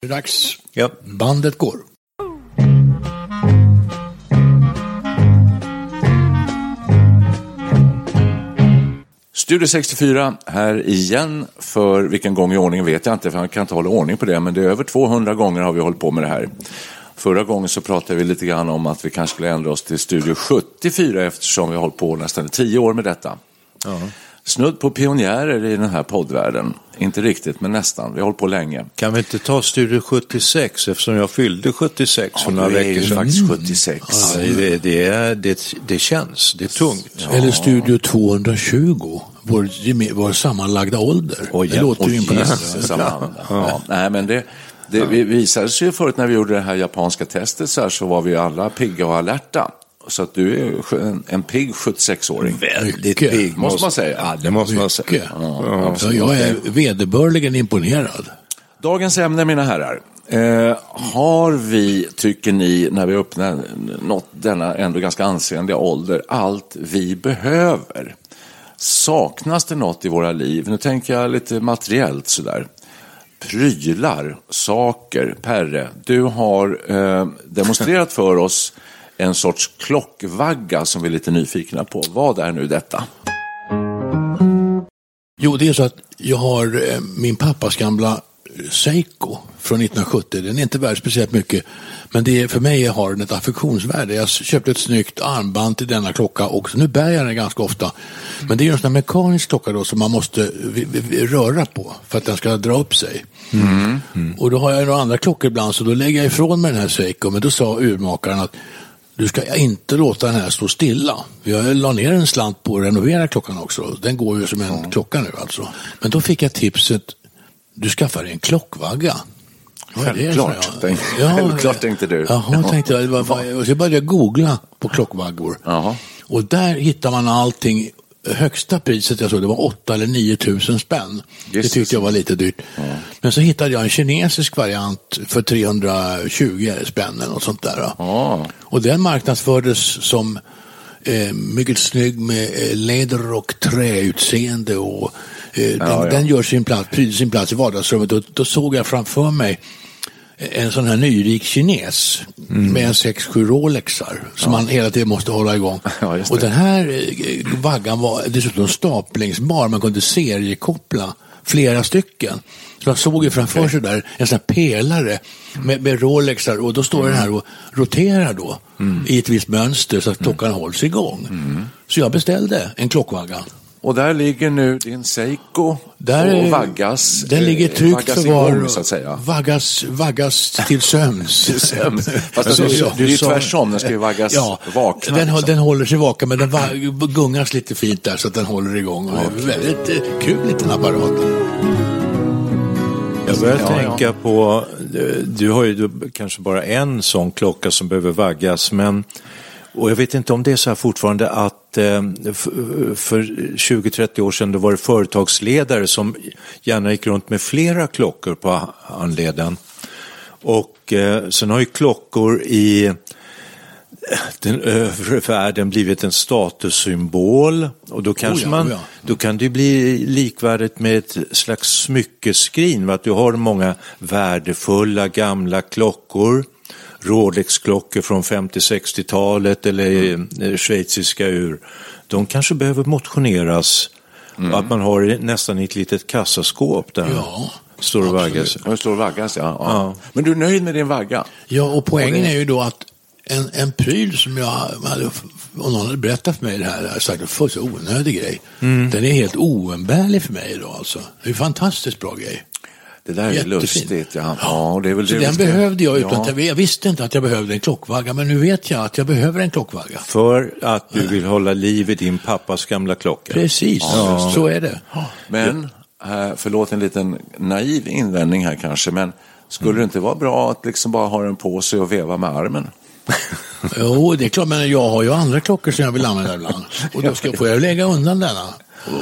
Det är dags. Ja. Bandet går. Studio 64 här igen för vilken gång i ordningen vet jag inte för jag kan inte hålla ordning på det men det är över 200 gånger har vi hållit på med det här. Förra gången så pratade vi lite grann om att vi kanske skulle ändra oss till Studio 74 eftersom vi har hållit på nästan 10 år med detta. Snudd på pionjärer i den här poddvärlden. Inte riktigt men nästan. Vi har hållit på länge. Kan vi inte ta Studio 76 eftersom jag fyllde 76 för några veckor sedan? faktiskt 76. Ja, det, det, är, det, det känns, det är tungt. Eller Studio 220. Vår, vår sammanlagda ålder. Oj, det ja. låter ju imponerande. Ja. Nej, men det, det vi visade sig ju förut när vi gjorde det här japanska testet så, här, så var vi alla pigga och alerta. Så att du är en, en pigg 76-åring. Väldigt pigg. Måste man säga. Ja, det måste man säga. Ja. Så jag är vederbörligen imponerad. Dagens ämne, mina herrar. Eh, har vi, tycker ni, när vi öppnar nått denna ändå ganska ansenliga ålder, allt vi behöver? Saknas det något i våra liv? Nu tänker jag lite materiellt sådär. Prylar, saker. Perre, du har eh, demonstrerat för oss en sorts klockvagga som vi är lite nyfikna på. Vad är nu detta? Jo, det är så att jag har eh, min pappas gamla Seiko från 1970. Den är inte värd speciellt mycket, men det är, för mig har den ett affektionsvärde. Jag köpte ett snyggt armband till denna klocka och nu bär jag den ganska ofta. Men det är en sån här mekanisk klocka då som man måste röra på för att den ska dra upp sig. Och då har jag några andra klockor ibland så då lägger jag ifrån mig den här Seiko. Men då sa urmakaren att du ska inte låta den här stå stilla. Jag la ner en slant på att renovera klockan också. Den går ju som en klocka nu alltså. Men då fick jag tipset, du skaffar dig en klockvagga. Självklart, tänkte- självklart tänkte du. Jaha, Ja. tänkte jag. Och så började jag googla på klockvaggor. Jaha. Och där hittar man allting. Högsta priset jag såg det var 8 eller 9 tusen spänn. Det Jesus. tyckte jag var lite dyrt. Men så hittade jag en kinesisk variant för 320 spänn eller något sånt där. Ja. Och den marknadsfördes som eh, mycket snygg med eh, läder och träutseende och eh, den, ja. den gör sin plats, sin plats i vardagsrummet. Då, då såg jag framför mig en sån här nyrik kines Mm. med en 6-7 Rolexar som man hela tiden måste hålla igång. Ja, och den här eh, vaggan var dessutom staplingsbar, man kunde seriekoppla flera stycken. Så man såg ju framför sig där en sån här pelare med, med Rolexar och då står den här och roterar då i ett visst mönster så att klockan hålls igång. Så jag beställde en klockvagga. Och där ligger nu din Seiko Där och vaggas, Den ligger eh, tryggt vaggas förvar. så att säga. Vaggas, vaggas till sömns. Fast Alltså, det, ja, det är ju tvärtom, den ska ju vaggas Ja, vakna. den, liksom. den håller sig vaken men den va- gungas lite fint där så att den håller igång. Och det är väldigt eh, kul liten apparat. Jag börjar Ja, tänka på, eh, du har ju kanske bara en sån klocka som behöver vaggas, men och jag vet inte om det är så här fortfarande att eh, för 20-30 år sedan då var det företagsledare som gärna gick runt med flera klockor på handleden. Och eh, sen har ju klockor i den övre världen blivit en statussymbol och då kanske Oh ja, man, oh ja. då kan det bli likvärdigt med ett slags smyckeskrin, va? att du har många värdefulla gamla klockor, Rolex-klockor från 50-60-talet eller eh, schweiziska ur. De kanske behöver motioneras, Mm. att man har nästan ett litet kassaskåp där. Ja. Står och vaggas. Står och vaggas, ja. ja. Ja. Men du är nöjd med din vagga? Ja, och poängen Och det- är ju då att en, en pryl som jag hade, om någon hade berättat för mig det här, hade jag sagt är så onödig grej. Mm. Den är helt oumbärlig för mig idag alltså. Det är en fantastiskt bra grej. Det där är Jättefin. lustigt. Ja, ja och det är väl Så det den behövde jag utan ja. jag visste inte att jag behövde en klockvagga, men nu vet jag att jag behöver en klockvagga. För att du vill hålla liv i din pappas gamla klocka. Precis, så är det. Men, eh, förlåt en liten naiv invändning här kanske, men skulle Mm. det inte vara bra att liksom bara ha den på sig och veva med armen? Jo, det är klart, men jag har ju andra klockor som jag vill använda ibland. Och då ska, får jag lägga undan denna.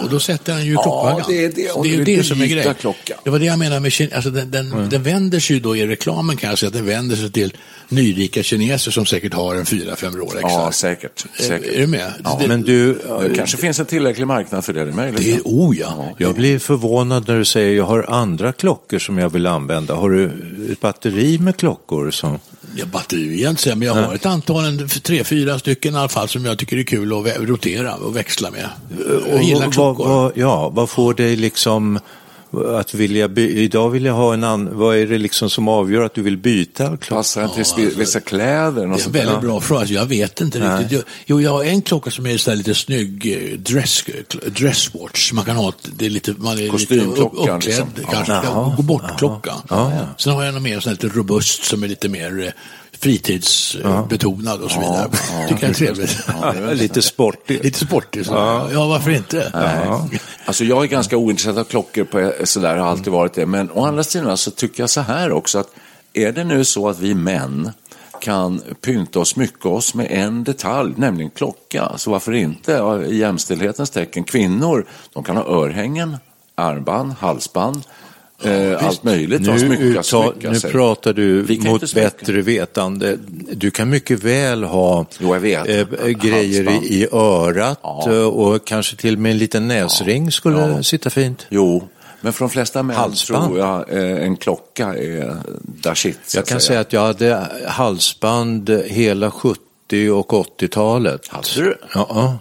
Och då sätter den ju Ja, klockvaggan. det är det. Det är det som är grejen. Det var det jag menade med alltså den, den, den vänder sig ju då i reklamen kan jag säga att den vänder sig till nyrika kineser som säkert har en fyra, fem Rolex. Ja, säkert. säkert. Är du med? Ja, det, Men du, Det kanske finns en tillräcklig marknad för det, det är möjligt. det är, oh ja. jag blir förvånad när du säger jag har andra klockor som jag vill använda. Har du ett batteri med klockor? Som... Jag batteri säga, men jag har ett antal, en, tre, fyra stycken i alla fall som jag tycker är kul att rotera och växla med. Jag gillar vad, klockor. vad, ja, vad får dig liksom att vilja by- Idag vill jag ha en annan, vad är det liksom som avgör att du vill byta klocka? Passar den till spe- vissa kläder? Något Det är en där? väldigt bra fråga. Jag vet inte Nej. riktigt. Jag, jo, jag har en klocka som är så här lite snygg eh, dress, dresswatch. Man kan ha det är lite, man är Kostymklockan, lite upp, uppklädd liksom. kanske. Ja. Ja. Gå bort-klocka. Ja, ja. Sen har jag en mer sån här lite robust som är lite mer eh, fritidsbetonad och så vidare. Tycker jag är trevligt. Lite sportigt. Lite sportig. Så. Ja. varför inte? Nej. Alltså jag är ganska ointresserad av klockor på sådär, har alltid varit det. Men å andra sidan så tycker jag så här också att är det nu så att vi män kan pynta och smycka oss med en detalj, nämligen klocka, så varför inte ja, i jämställdhetens tecken? Kvinnor, de kan ha örhängen, armband, halsband, eh, allt möjligt. Nu, smycka, smycka nu pratar du mot bättre vetande. Du kan mycket väl ha Jo, jag eh, grejer Halsband. i, örat Ja. eh, och kanske till och med en liten näsring skulle Ja. sitta fint. Jo, men för de flesta män Halsband. tror jag en klocka är da shit. så Jag kan säga att jag hade halsband hela 70 och 80-talet. Hade du? Ja.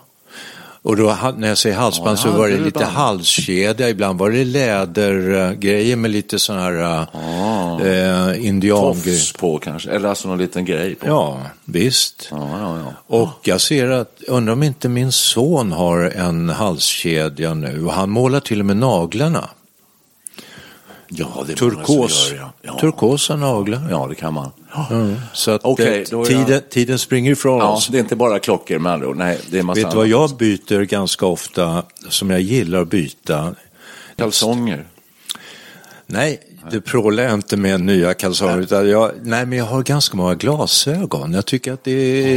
Och då, när jag säger halsband Ja, så var det lite band. halskedja, ibland var det lädergrejer med lite sån här eh, indian... Tofs på kanske, eller alltså någon liten grej på. Ja, visst. Ja, ja, ja. Och jag ser att, undrar om inte min son har en halskedja nu och han målar till och med naglarna. Ja, det Turkos, gör. Ja. turkosa naglar. ja, det kan man. Mm. Så att Okej, eh, då är tiden, jag- tiden springer ifrån Ja, oss. det är inte bara klockor med andra ord. Nej, det är massa Vet du vad jag byter ganska ofta, som jag gillar att byta? Kalsonger. Nej, det prålar jag inte med nya kalsonger. Utan jag, nej, men jag har ganska många glasögon. Jag tycker att det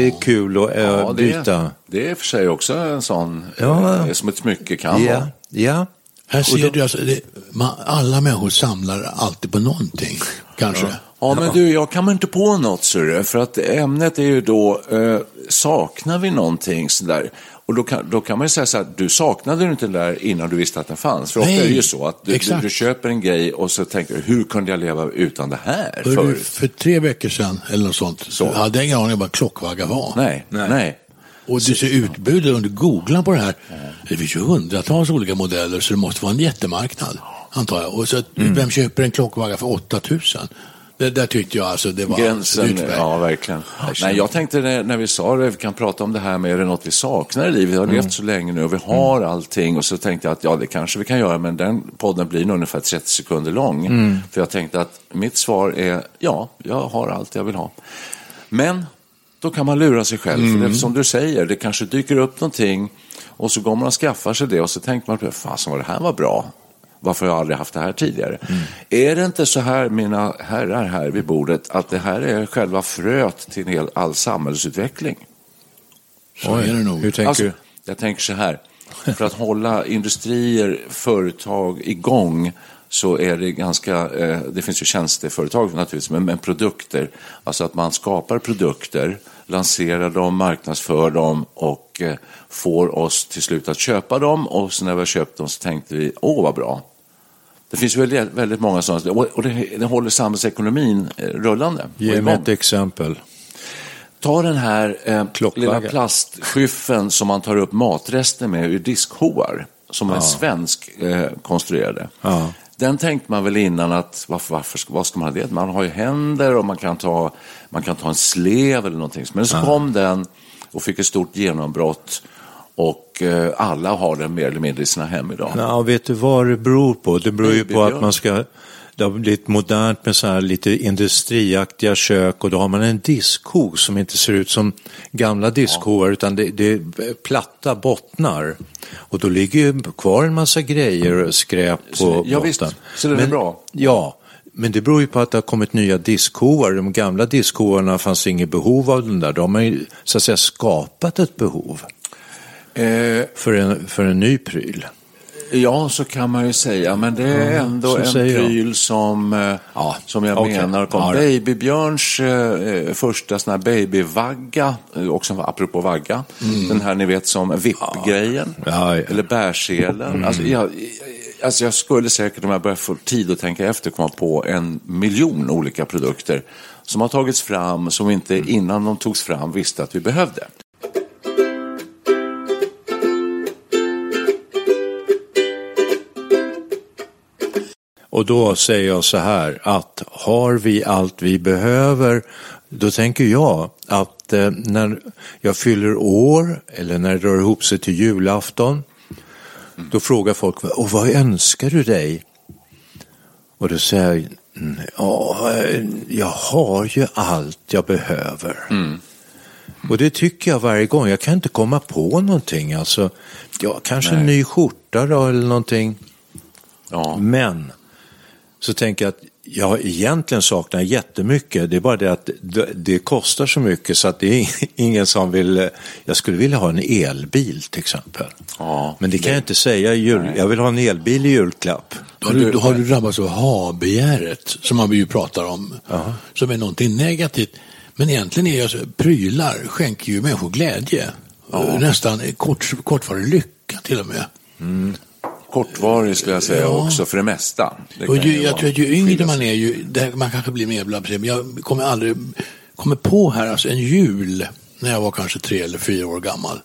är kul att äh, Ja, det, byta. det är för sig också en sån, Ja. eh, som ett smycke kan Ja, vara. ja. Här ser du, alltså, det, man, alla människor samlar alltid på någonting, kanske. Ja, men du, jag kommer inte på något, ser du, för att ämnet är ju då, eh, saknar vi någonting sådär? Och då kan, då kan man ju säga så här, du saknade ju inte det där innan du visste att den fanns. För ofta Nej, är det ju så att du, du, du köper en grej och så tänker du, hur kunde jag leva utan det här Hör du, förut? för tre veckor sedan, eller något sånt, så. Hade jag ingen aning om vad klockvagga var. Nej, nej. Och det ser utbudet, om du googlar på det här, det finns ju hundratals olika modeller så det måste vara en jättemarknad, antar jag. Och så, Mm. vem köper en klockvagga för 8000? Det där tyckte jag alltså, det var Gränsen, utmärkt. ja verkligen. Nej, jag tänkte när, vi sa det, vi kan prata om det här med, är det något vi saknar i livet? Vi har levt så länge nu och vi har allting och så tänkte jag att ja, det kanske vi kan göra, men den podden blir nog ungefär 30 sekunder lång. För jag tänkte att mitt svar är ja, jag har allt jag vill ha. Men då kan man lura sig själv, för det, som du säger, det kanske dyker upp någonting och så går man och skaffar sig det och så tänker man, fasen vad det här var bra. Varför har jag aldrig haft det här tidigare? Är det inte så här, mina herrar här vid bordet, att det här är själva fröet till en hel, all samhällsutveckling? Så är det nog. Hur tänker Alltså, du? jag tänker så här, för att hålla industrier, företag igång så är det ganska, eh, det finns ju tjänsteföretag naturligtvis, men, men produkter, alltså att man skapar produkter, lanserar dem, marknadsför dem och eh, får oss till slut att köpa dem och så när vi har köpt dem så tänkte vi, åh vad bra. Det finns väldigt, väldigt många sådana, och det, det håller samhällsekonomin eh, rullande. Ge mig ett exempel. Ta den här eh, lilla plastskyffen som man tar upp matrester med ur diskhoar, som en svensk eh, konstruerade. Ja. Den tänkte man väl innan att varför, varför, vad ska man ha det? Man har ju händer och man kan ta, man kan ta en slev eller någonting. Men så kom den och fick ett stort genombrott och eh, alla har den mer eller mindre i sina hem idag. Ja, vet du vad det beror på? Det beror ju på att man ska det har blivit modernt med så här lite industriaktiga kök och då har man en diskho som inte ser ut som gamla diskhoar utan det, det är platta bottnar. Och då ligger ju kvar en massa grejer och skräp på Så- ja, botten. visst. Så det är Men- bra. Ja, men det beror ju på att det har kommit nya diskhoar. De gamla diskhoarna fanns inget behov av den där. De har ju så att säga skapat ett behov Eh, för en, för en ny pryl. Ja, så kan man ju säga, men det är ändå så en pryl som, eh, Ja, som jag okej. menar kom. Ja. Babybjörns eh, första sån här babyvagga, eh, också apropå vagga, den här ni vet som vippgrejen, Mm. Ja, ja. eller bärselen. Alltså, jag, alltså jag skulle säkert om jag börjar få tid att tänka efter komma på en miljon olika produkter som har tagits fram som vi inte Mm. innan de togs fram visste att vi behövde. Och då säger jag så här att har vi allt vi behöver då tänker jag att eh, när jag fyller år eller när det drar ihop sig till julafton då frågar folk och vad önskar du dig? Och då säger jag "Mm, ja, jag har ju allt jag behöver. Och det tycker jag varje gång. Jag kan inte komma på någonting. Alltså, ja, kanske en Nej. ny skjorta då eller någonting. Ja. Men så tänker jag att jag egentligen saknar jättemycket. Det är bara det att det, det kostar så mycket så att det är ingen som vill. Jag skulle vilja ha en elbil till exempel. Ja, Men det kan jag inte säga i jul. Jag vill ha en elbil i julklapp. Då har, du, då har du drabbats av ha-begäret, som man ju pratar om, som är någonting negativt. Men egentligen är ju så, prylar skänker ju människor glädje. Nästan kort, kortvarig lycka till och med. Kortvarig skulle jag säga Ja. också, för det mesta. Det Och ju, ju jag tror att ju yngre man är, ju, det, man kanske blir mer blabberig. Men jag kommer aldrig, kommer på här, alltså en jul, när jag var kanske tre eller fyra år gammal.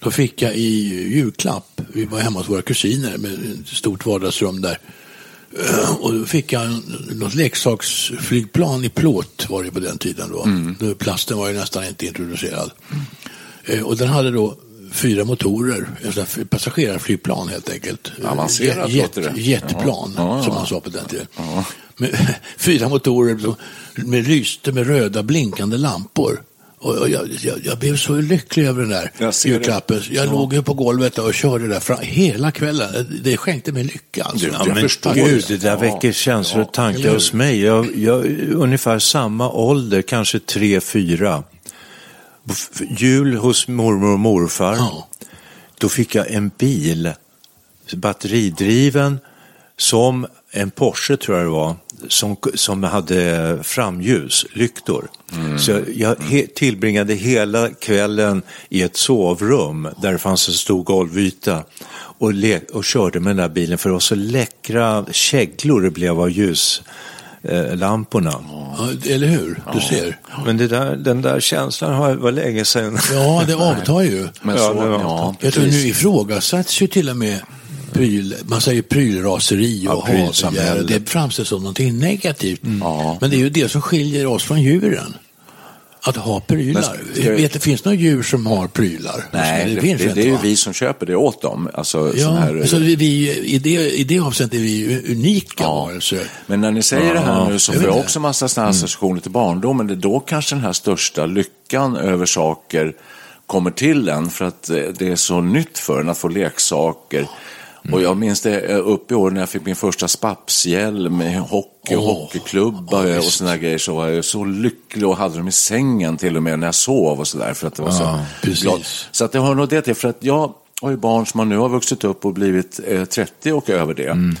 Då fick jag i julklapp, vi var hemma hos våra kusiner med ett stort vardagsrum där. Och då fick jag något leksaksflygplan i plåt var det på den tiden då. Då Plasten var ju nästan inte introducerad. Eh, Och den hade då fyra motorer, ett passagerarflygplan helt enkelt. Avancerat Jet- låter det. Jetplan, Ja. Ja, som ja. man sa på den tiden. Med, fyra motorer som med lyste med röda blinkande lampor. Och jag, jag, jag blev så lycklig över den där Jag julklappen. Jag låg ju på golvet och körde där fram, hela kvällen. Det skänkte mig lycka. Alltså. Du, Ja, men förstår gud, det. där Ja, väcker känslor och tankar hos mig. Jag, jag, ungefär samma ålder, kanske tre, fyra. Jul hos mormor och morfar. Ja. Då fick jag en bil, batteridriven, som en Porsche tror jag det var, som, som hade framljus, lyktor. Så jag, he, tillbringade hela kvällen i ett sovrum där det fanns en stor golvyta och, le, och körde med den där bilen för det var så läckra käglor det blev av ljuslamporna. Ja, eller hur? Du ser. Men det där, den där känslan har var länge sedan. Ja, det avtar ju. Men Ja, så, det var- ja, Jag tror nu ifrågasätts ju till och med pryl, man säger prylraseri och Ja, prylsamhälle. hatbegär. Det framställs som någonting negativt. Ja. Men det är ju det som skiljer oss från djuren. Att ha prylar. Men ska- Vet det finns några djur som har prylar? Nej, det, finns det, det är ju vi som köper det åt dem. Alltså, Ja, här, så vi, vi, i, det, i det avseendet är vi unika Ja. varelser. Men när ni säger det här nu så jag får jag också massa sådana associationer till barndomen. Det då kanske den här största lyckan över saker kommer till en för att eh, det är så nytt för en att få leksaker. Och jag minns det eh, upp i år när jag fick min första spapshjälm med hockey och hockeyklubba ja, och sådana grejer. Så var jag så lycklig och hade dem i sängen till och med när jag sov och sådär. För att det var så precis. glad. Så att det har nog det till. För att jag har ju barn som nu har vuxit upp och blivit eh, 30 och över det.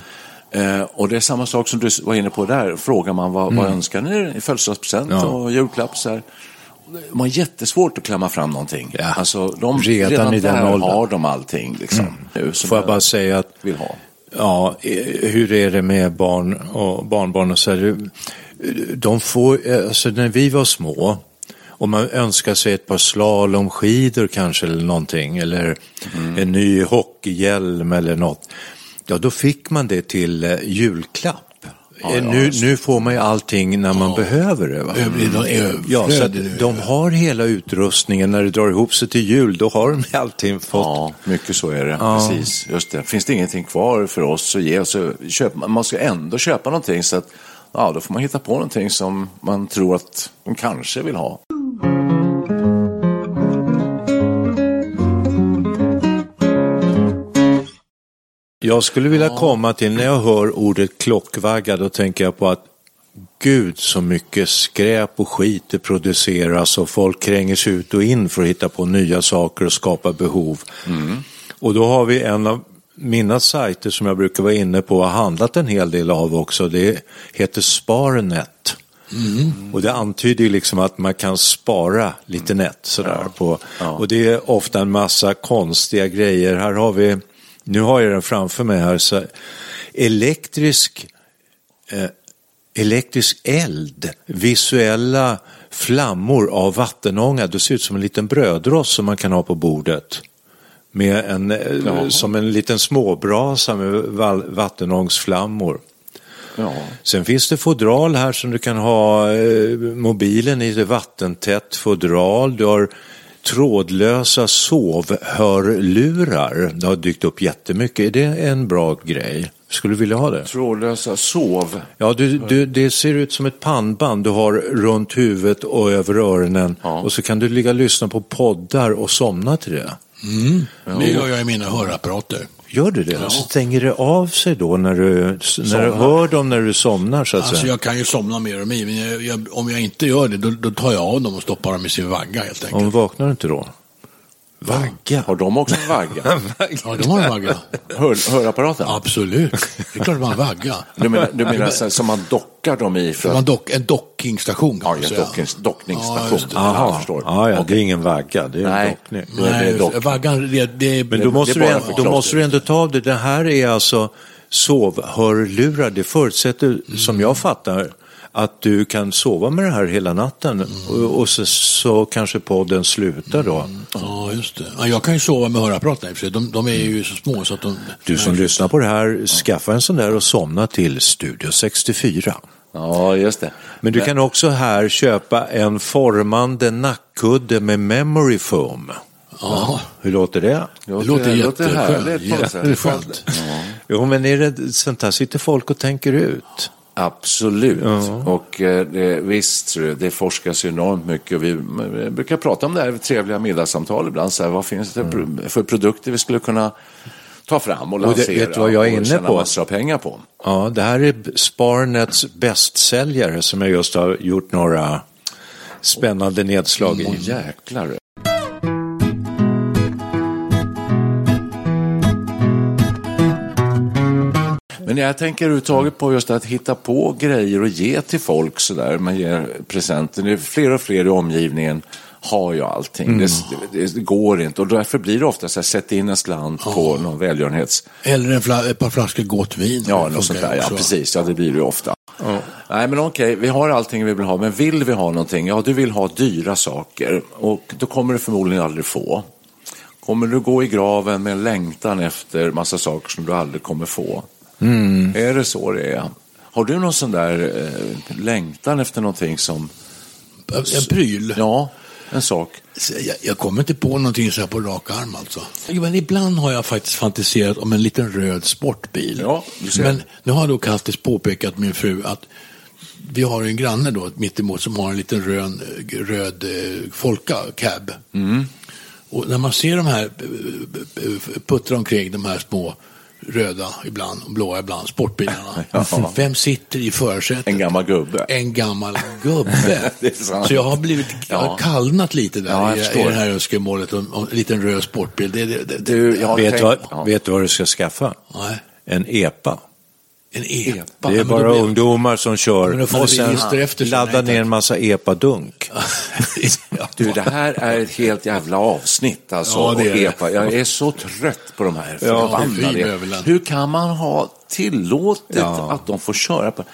Eh, och det är samma sak som du var inne på där. Frågar man vad, vad önskar ni i födelsedagspresent Ja. och julklapp? Så här. De har jättesvårt att klämma fram någonting. Ja. Alltså, de, Redan redan, i den åldern. har de allting. Liksom, som Får jag bara säga att vill ha. Ja, hur är det med barn och barnbarn och så här, De får, alltså när vi var små, om man önskar sig ett par slalomskidor kanske eller någonting, eller en ny hockeyhjälm eller något. ja då fick man det till eh, julklapp. Ja, ja, nu, nu får man ju allting när man behöver det. Va? Är Ja, så de har hela utrustningen när det drar ihop sig till jul. Då har de allting fått. Ja, mycket så är det. Precis, just det. Finns det ingenting kvar för oss att ge så man, man ska ändå köpa någonting så att ja, då får man hitta på någonting som man tror att de kanske vill ha. Jag skulle vilja komma till, när jag hör ordet klockvagga, då tänker jag på att Gud så mycket skräp och skit det produceras och folk kränger sig ut och in för att hitta på nya saker och skapa behov. Och då har vi en av mina sajter som jag brukar vara inne på och har handlat en hel del av också. Det heter Sparnet. Och det antyder ju liksom att man kan spara lite nätt sådär på. Och det är ofta en massa konstiga grejer. Här har vi, nu har jag den framför mig här, så elektrisk eh, elektrisk eld, visuella flammor av vattenånga. Det ser ut som en liten brödrost som man kan ha på bordet. Med en, eh, Ja. Som en liten småbrasa med vattenångsflammor. Ja. Sen finns det fodral här som du kan ha eh, mobilen i, det vattentätt fodral. Du har trådlösa sovhörlurar. Det har dykt upp jättemycket. Är det en bra grej? Skulle du vilja ha det? Trådlösa sov. Ja, du, du, det ser ut som ett pannband du har runt huvudet och över öronen. Ja. Och så kan du ligga och lyssna på poddar och somna till det. Det gör jag i mina hörapparater. Gör du det? Så stänger det av sig då när du, när du hör dem när du somnar så att Alltså säga? jag kan ju somna mer och mer, men jag, jag, om jag inte gör det, då, då tar jag av dem och stoppar dem i sin vagga helt enkelt. Om vaknar du inte då? Vagga? Har de också en vagga? Ja, de har en vagga. Hör, hörapparaten? Absolut. Det är klart man har en vagga. Du menar, du menar så här, som man dockar dem i? För Man dock, en dockingstation kan ja, man en säga. docknings, dockningsstation. Ja. Ja, jag förstår. Ja, ja, det är ingen vagga, det är en Nej. dockning. det är Nej, dock. vaggan, det, det, Men då måste, det är du, ändå- då måste du ändå ta av det. Det här är alltså sovhörlurar. Det förutsätter, som jag fattar, att du kan sova med det här hela natten och, och så, så kanske podden slutar då. Ja, just det. Ja, jag kan ju sova med hörapparaterna i och för sig. De, de är ju så små så att de... Du som lyssnar på det här, skaffa en sån där och somna till Studio 64. Ja, just det. Men du kan också här köpa en formande nackkudde med memory foam. Ja, Hur låter det? det låter jätteskönt. på något sätt. Jätteskönt. Jo, men är det sånt här sitter folk och tänker ut? Absolut. Och eh, det, visst, det, det forskas enormt mycket. Och vi eh, brukar prata om det här i trevliga middagssamtal ibland. Så här, vad finns det för- för produkter vi skulle kunna ta fram och det- lansera vet du vad jag är och inne tjäna på? massor av pengar på? Ja, det här är Sparnets bästsäljare som jag just har gjort några spännande nedslag i. Åh jäklar. Men jag tänker överhuvudtaget på just att hitta på grejer och ge till folk sådär. Man ger presenter. Det är fler och fler i omgivningen har ju allting. Det, det, det går inte och därför blir det ofta så här, sätt in en slant på någon välgörenhets... Eller en fla, ett par flaskor gott vin. Ja, något sånt där. Ja, precis. Ja, det blir det ju ofta. Nej, men okej, vi har allting vi vill ha, men vill vi ha någonting? Ja, du vill ha dyra saker och då kommer du förmodligen aldrig få. Kommer du gå i graven med en längtan efter massa saker som du aldrig kommer få? Är det så det är? Har du någon sån där eh, längtan efter någonting som... En pryl. Ja, en sak. Jag, jag kommer inte på någonting så här på rak arm alltså. Men ibland har jag faktiskt fantiserat om en liten röd sportbil. Ja. Men nu har då Kattis påpekat min fru att vi har en granne då mittemot som har en liten röd, röd eh, Folka cab. Mm. Och när man ser de här eh, eh, puttra omkring de här små röda ibland och blåa ibland sportbilarna. Ja. Vem sitter i förarsätet? En gammal gubbe. en gammal gubbe. Så jag har blivit jag har kallnat lite där Ja, i, i det här önskemålet om, om en liten röd sportbil. Det, det, det, Du, Vet, tänkt- vad, ja. vet du vad du ska skaffa? Nej, En EPA. En epa. Det är bara blir- ungdomar som kör och sen register efter sig. ladda Nej, ner en massa EPA-dunk. ja. Du, det här är ett helt jävla avsnitt alltså. Ja, det är. EPA. Jag är så trött på de här förbannade. bövelen. Hur kan man ha tillåtit Ja. att de får köra på...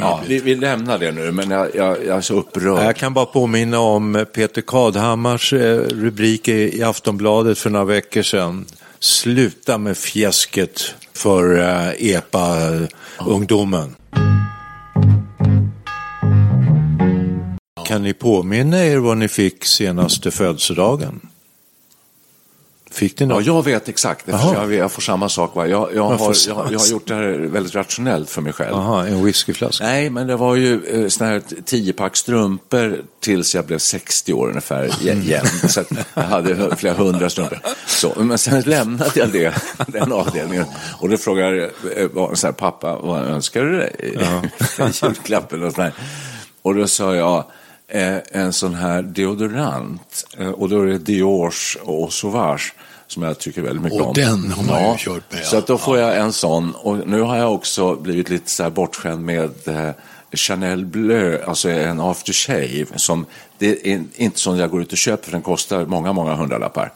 Ja, vi, vi lämnar det nu, men jag, jag, jag är så upprörd. Jag kan bara påminna om Peter Kadhammars eh, rubrik i i Aftonbladet för några veckor sedan. Sluta med fjäsket för eh, EPA-ungdomen. Kan ni påminna er vad ni fick senaste födelsedagen? Fick ni Ja, något? jag vet exakt, jag, jag får samma sak. Va? Jag, jag, har, jag, jag har gjort det här väldigt rationellt för mig själv. Jaha, en whiskyflaska. Nej, men det var ju eh, såna här tiopack strumpor tills jag blev 60 år ungefär igen. Så jag hade flera hundra strumpor. Så, men sen lämnade jag det, den avdelningen och då frågade eh, var så här, pappa, vad önskar du dig i julklappen? Och, sån här. och då sa jag, eh, en sån här deodorant. Eh, och då är det Diors och Sauvage som jag tycker väldigt mycket Och om. den har man ju kört med, ja. Så att då får jag en sån. Och nu har jag också blivit lite så bortskämd med eh, Chanel Bleu, alltså en aftershave. Som, det är inte som jag går ut och köper för den kostar många, många hundralappar.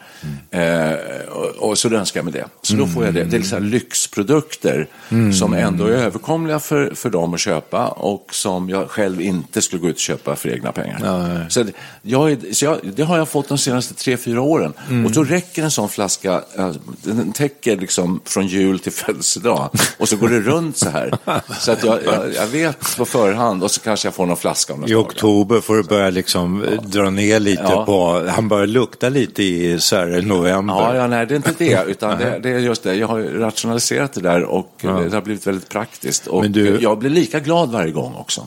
Eh, och, och så önskar jag mig det. Så då får jag det. Det är här lyxprodukter som ändå är överkomliga för, för dem att köpa och som jag själv inte skulle gå ut och köpa för egna pengar. Så, det, jag, så jag, det har jag fått de senaste tre, fyra åren. Och då räcker en sån flaska, eh, den täcker liksom från jul till födelsedag och så går det runt så här. Så att jag, jag, jag vet på förhand och så kanske jag får någon flaska om några I oktober får du börja liksom eh, dra ner lite Ja. på, han börjar lukta lite i så här, november. Ja, ja, nej, det är inte det, utan det, det är just det. Jag har rationaliserat det där och det har blivit väldigt praktiskt. Och Men du- jag blir lika glad varje gång också.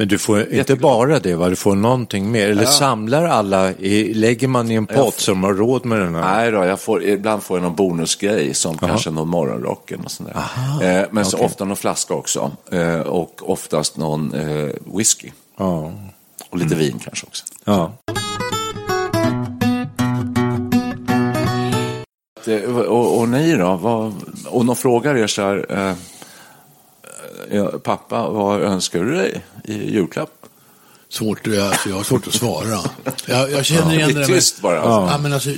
Men du får inte Jätteglad. bara det, va? du får någonting mer. Eller samlar alla, i, lägger man i en pott som har råd med den här? Nej då, jag får, ibland får jag någon bonusgrej som kanske någon morgonrock eller sånt där. Eh, men så okej. ofta någon flaska också. Eh, och oftast någon eh, whisky. Ja. Och lite vin kanske också. ja. Det, och, och ni då? Vad, och någon frågar er så här, eh, ja, pappa, vad önskar du dig i julklapp? Svårt, alltså, jag har svårt att svara. Jag, jag känner igen det är det där tyst bara, alltså. Ja. men alltså,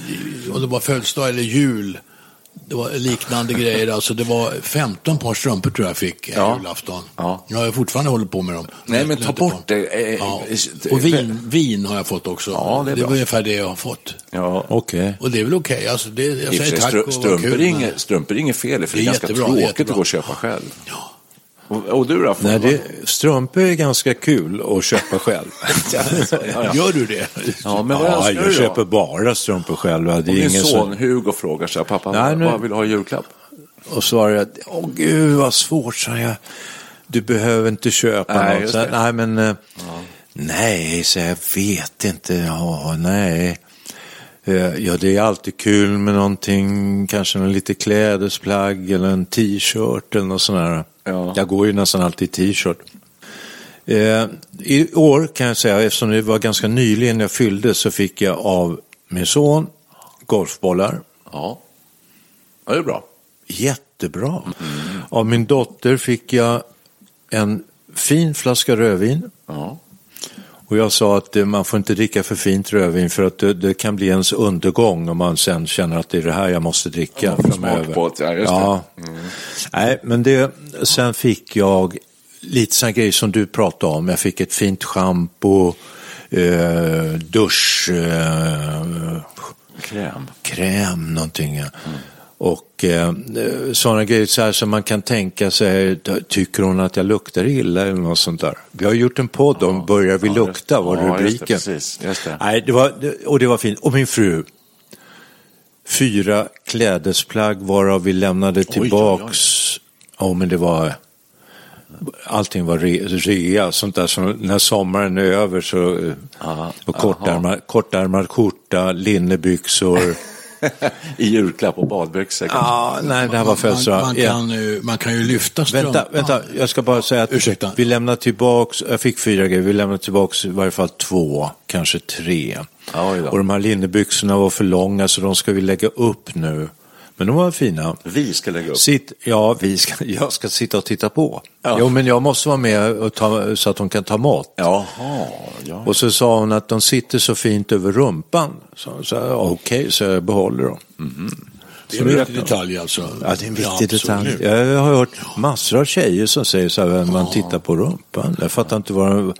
om det var födelsedag eller jul, det var liknande grejer. Alltså, det var 15 par strumpor tror jag fick en Ja. julafton. Ja. Jag har fortfarande hållit på med dem. Nej, men ta bort det. Eh, Ja. eh, Och vin, vin har jag fått också. Ja, det är det bra. var ungefär det jag har fått. Ja. Okej. Och det är väl okej. Alltså, det, jag säger tack och strumpor, kul. inget, strumpor är inget fel för det är, Det är ganska jättebra, det tråkigt jättebra. att gå och köpa själv. Ja. Och, och du då? Nej, det, strumpor är ganska kul att köpa själv. Gör du det? Ja, men vad ja, jag du då? köper bara strumpor själv. Det är din ingen son som... Hugo frågar så här, pappa, Nej, nu- vad vill du ha i julklapp? Och svarar jag, åh gud vad svårt, sa jag. Du behöver inte köpa Nej, något. Så, nej, men eh, nej, så jag vet inte. Ja, nej. Eh, Ja, det är alltid kul med någonting, kanske någon lite klädesplagg eller en t-shirt eller något sånt där. Ja. Jag går ju nästan alltid i t-shirt. Eh, I år kan jag säga, eftersom det var ganska nyligen jag fyllde, så fick jag av min son golfbollar. Ja, ja det är bra. Jättebra. Av min dotter fick jag en fin flaska rödvin. Ja. Och jag sa att eh, man får inte dricka för fint rödvin för att det, det kan bli ens undergång om man sen känner att det är det här jag måste dricka får framöver. på ja, ja. Nej, men det, sen fick jag lite sådana grejer som du pratade om. Jag fick ett fint schampo, eh, dusch, eh, Kräm. kräm någonting. Ja. Och eh, sådana grejer så här som man kan tänka sig, tycker hon att jag luktar illa eller något sånt där. Vi har gjort en podd om Börjar vi Ja, lukta, var ja, just det, rubriken. precis, just det. Nej, det var, och det var fint. Och min fru, fyra klädesplagg varav vi lämnade oj, oj. tillbaks. Ja, men det var allting var re, rea, sånt där som när sommaren är över så eh, Aha, och kortärmad, kortärmad skjorta, linnebyxor. I julklapp och badbyxor. ja, nej, det här var Man, födelsedag. man, Ja. kan, ju- man kan ju lyfta strumpan. Vänta, vänta, jag ska bara säga att Ursäkta. vi lämnar tillbaks, jag fick fyra grejer, vi lämnar tillbaks i varje fall två, kanske tre. Då. Och de här linnebyxorna var för långa så de ska vi lägga upp nu. Men de var fina. Vi ska lägga upp. Sitt, ja, vi ska, jag ska sitta och titta på. Ja. Jo, men jag måste vara med och ta, så att de kan ta mat. Jaha, ja. Och så sa hon att de sitter så fint över rumpan. Så ja, okej, så jag behåller dem. Det är en viktig detalj alltså. Ja, det är en viktig absolut. detalj. Jag har hört massor av tjejer som säger så här, när man tittar på rumpan. Jag fattar inte vad,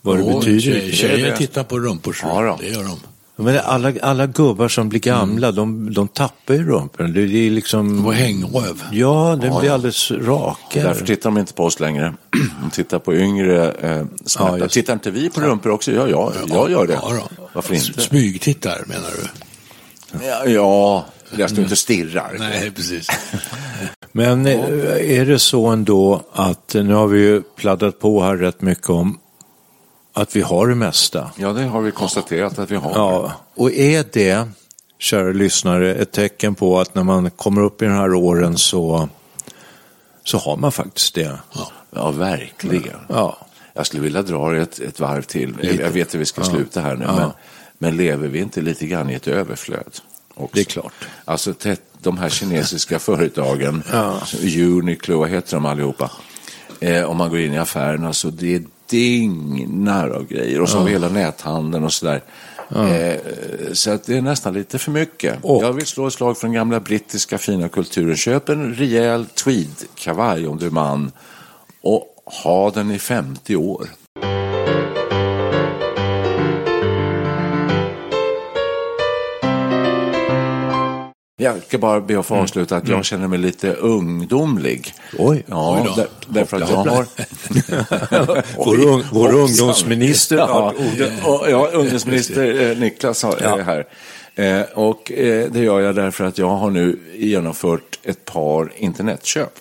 vad det Ja, betyder. Tjejer, tjejer tittar på rumpor, så Ja, det gör de. Men alla, alla gubbar som blir gamla, de, de tappar ju rumpen. Det, det är liksom... Det var hängröv. Ja, den blir alldeles rakare. Därför tittar de inte på oss längre. De tittar på yngre eh. Ja, just- tittar inte vi på rumpor också? Ja, ja, jag gör det. Ja. Varför inte? Smygtittar menar du? Ja, ja jag står inte stirrar. Nej, precis. Men eh, är det så ändå att, eh, nu har vi ju pladdat på här rätt mycket om att vi har det mesta. Ja, det har vi konstaterat att vi har. Ja, och är det, kära lyssnare, ett tecken på att när man kommer upp i de här åren så, så har man faktiskt det? Ja, verkligen. Ja. Jag skulle vilja dra ett, ett varv till. Jag vet att vi ska sluta här nu, men, men lever vi inte lite grann i ett överflöd? Också? Det är klart. Alltså de här kinesiska företagen, Uniqlo, vad heter de allihopa? Eh, om man går in i affärerna så det är dignar av grejer och så vi hela näthandeln och sådär. Eh, så att det är nästan lite för mycket. Och- Jag vill slå ett slag för den gamla brittiska fina kulturen. Köp en rejäl tweedkavaj om du är man och ha den i 50 år. Jag ska bara be att få avsluta att jag känner mig lite ungdomlig. Oj. Ja, Oj då. där, därför att jag har... Vår, ung, vår ungdomsminister Ja, ja, ungdomsminister eh, Niklas är här. Eh, och eh, det gör jag därför att jag har nu genomfört ett par internetköp.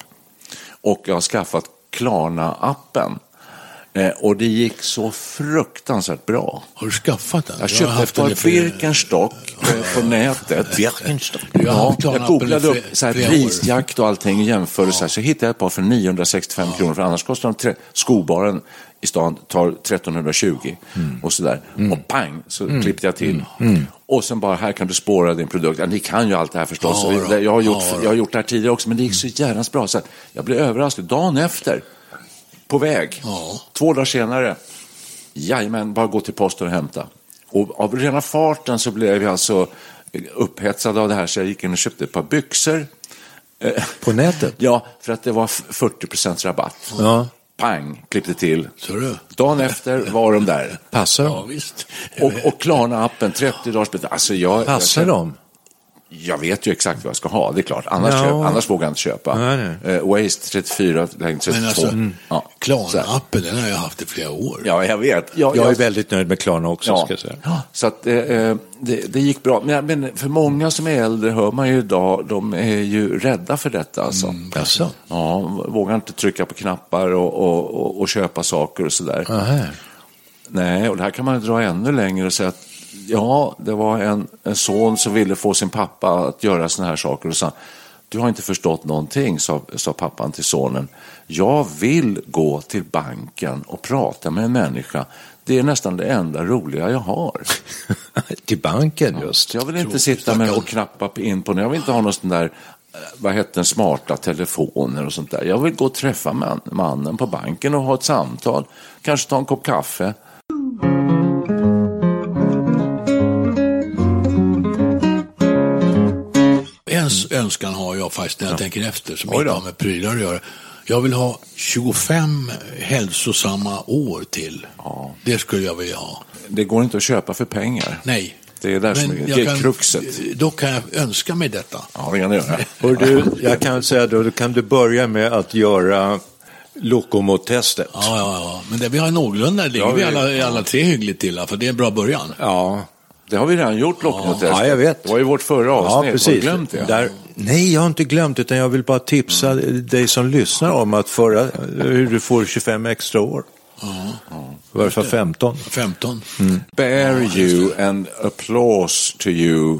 Och jag har skaffat Klarna-appen. Eh, och det gick så fruktansvärt bra. Har du skaffat den? Jag köpte ett par Birkenstock eh, på nätet. Birkenstock. Ja, jag googlade upp så här, prisjakt och allting, jämförde så här, så hittade jag ett par för 965 kronor, för annars kostar de tre, skobaren i stan tar 1320 Mm. och sådär. Och pang, så klippte jag till. Och sen bara, här kan du spåra din produkt. Ja, ni kan ju allt det här förstås. Ja, jag, har gjort, Ja, jag har gjort det här tidigare också, men det gick så jävla bra. Så jag blev överraskad. Dagen efter, på väg, Ja. två dagar senare, jajamän, bara gå till posten och hämta. Och av rena farten så blev jag alltså upphetsad av det här så jag gick in och köpte ett par byxor. Eh, På nätet? Ja, för att det var f- 40 rabatt. Ja. Pang, klippte till. Så du? Dagen efter var de där. Passar Ja, de? visst. Och, och Klarna-appen, 30 dagars betalt. Alltså jag, Passar jag, de? Jag vet ju exakt vad jag ska ha, det är klart. Annars, Ja. köp, annars vågar jag inte köpa. Nej, nej. Eh, Waste 34, längd 32. Men alltså, ja. så här. Klarna-appen, den har jag haft i flera år. Ja, jag vet. Jag, Jag är jag- väldigt nöjd med Klarna också, Ja. ska jag säga. Så att, eh, eh, det, det gick bra. Men, men för många som är äldre hör man ju idag, de är ju rädda för detta. Alltså. Jaså? Ja, vågar inte trycka på knappar och, och, och, och köpa saker och sådär. Aha. Nej, och det här kan man ju dra ännu längre och säga att ja, det var en, en son som ville få sin pappa att göra sådana här saker och sa du har inte förstått någonting, sa, sa pappan till sonen. Jag vill gå till banken och prata med en människa. Det är nästan det enda roliga jag har. Till banken just. Så jag vill inte sitta med och knappa in på Jag vill inte ha någon sån där, eh, vad heter den, smarta telefoner och sånt där. Jag vill gå och träffa man, mannen på banken och ha ett samtal. Kanske ta en kopp kaffe. Önskan har jag faktiskt när jag tänker efter som inte har med prylar att göra. Jag vill ha 25 hälsosamma år till. Det skulle jag vilja ha. Det går inte att köpa för pengar. Nej. Det är där som Men är- jag det är kan- kruxet. Då kan jag önska mig detta. Ja, det kan det göra. Och du, jag kan säga då, då kan du börja med att göra Lokomot-testet. Ja, ja, ja. Men det, vi har någorlunda, ligger Ja, vi vi- alla, alla tre hyggligt till, för det är en bra början. Ja, Det har vi redan gjort, lockmotestet. Ja, jag vet. Det var ju vårt förra ja avsnitt. Har du precis. glömt det? Där, nej, jag har inte glömt utan jag vill bara tipsa dig som lyssnar om att föra, hur du får 25 extra år. I varje fall 15. 15. Bear you and applause to you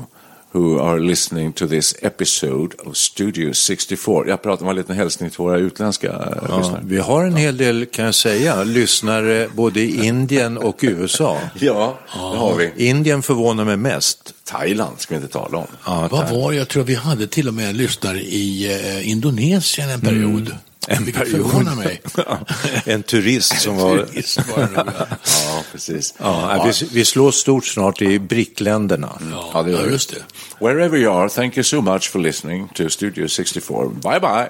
who are listening to this episode of Studio 64. Jag pratar om en liten hälsning till våra utländska ja. Ja, lyssnare. vi har en hel del, kan jag säga, lyssnare både i Indien och USA. Ja, det har vi. Indien förvånar mig mest. Thailand ska vi inte tala om. Ja, Vad var? Jag tror vi hade till och med lyssnare i eh, Indonesien en period. En Vilket period. förvånar mig. en turist som var... Visst var det nog, ja. Ja, precis. Ja, vi, vi slår stort snart i BRIC-länderna. Ja, Ja, det gör ja, just det. Wherever you are, thank you so much for listening to Studio 64. Bye bye.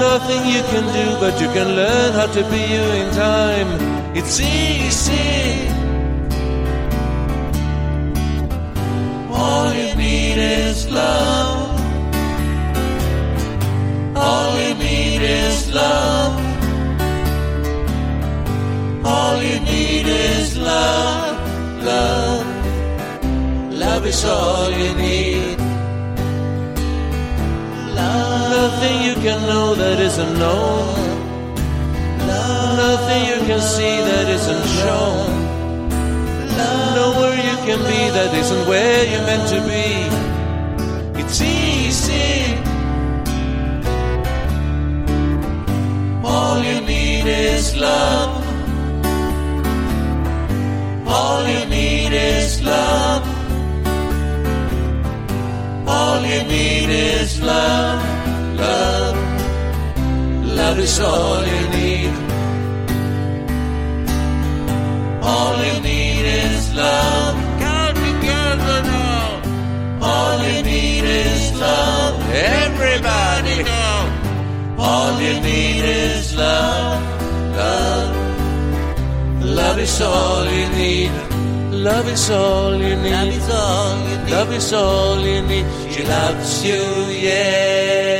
Nothing you can do, but you can learn how to be you in time. It's easy. All you need is love. All you need is love. All you need is love, love. Love is all you need. Nothing you can know that isn't known. Nothing you can see that isn't shown. Nowhere you can be that isn't where you're meant to be. It's easy. All you need is love. All you need is love. All you need is love, love. Love is all you need. All you need is love. Come together now. All you need is love. Everybody now. All you need is love, love. Love is all you need. Love is all you need. Love is all you need. Love is all you need. She loves you, yeah,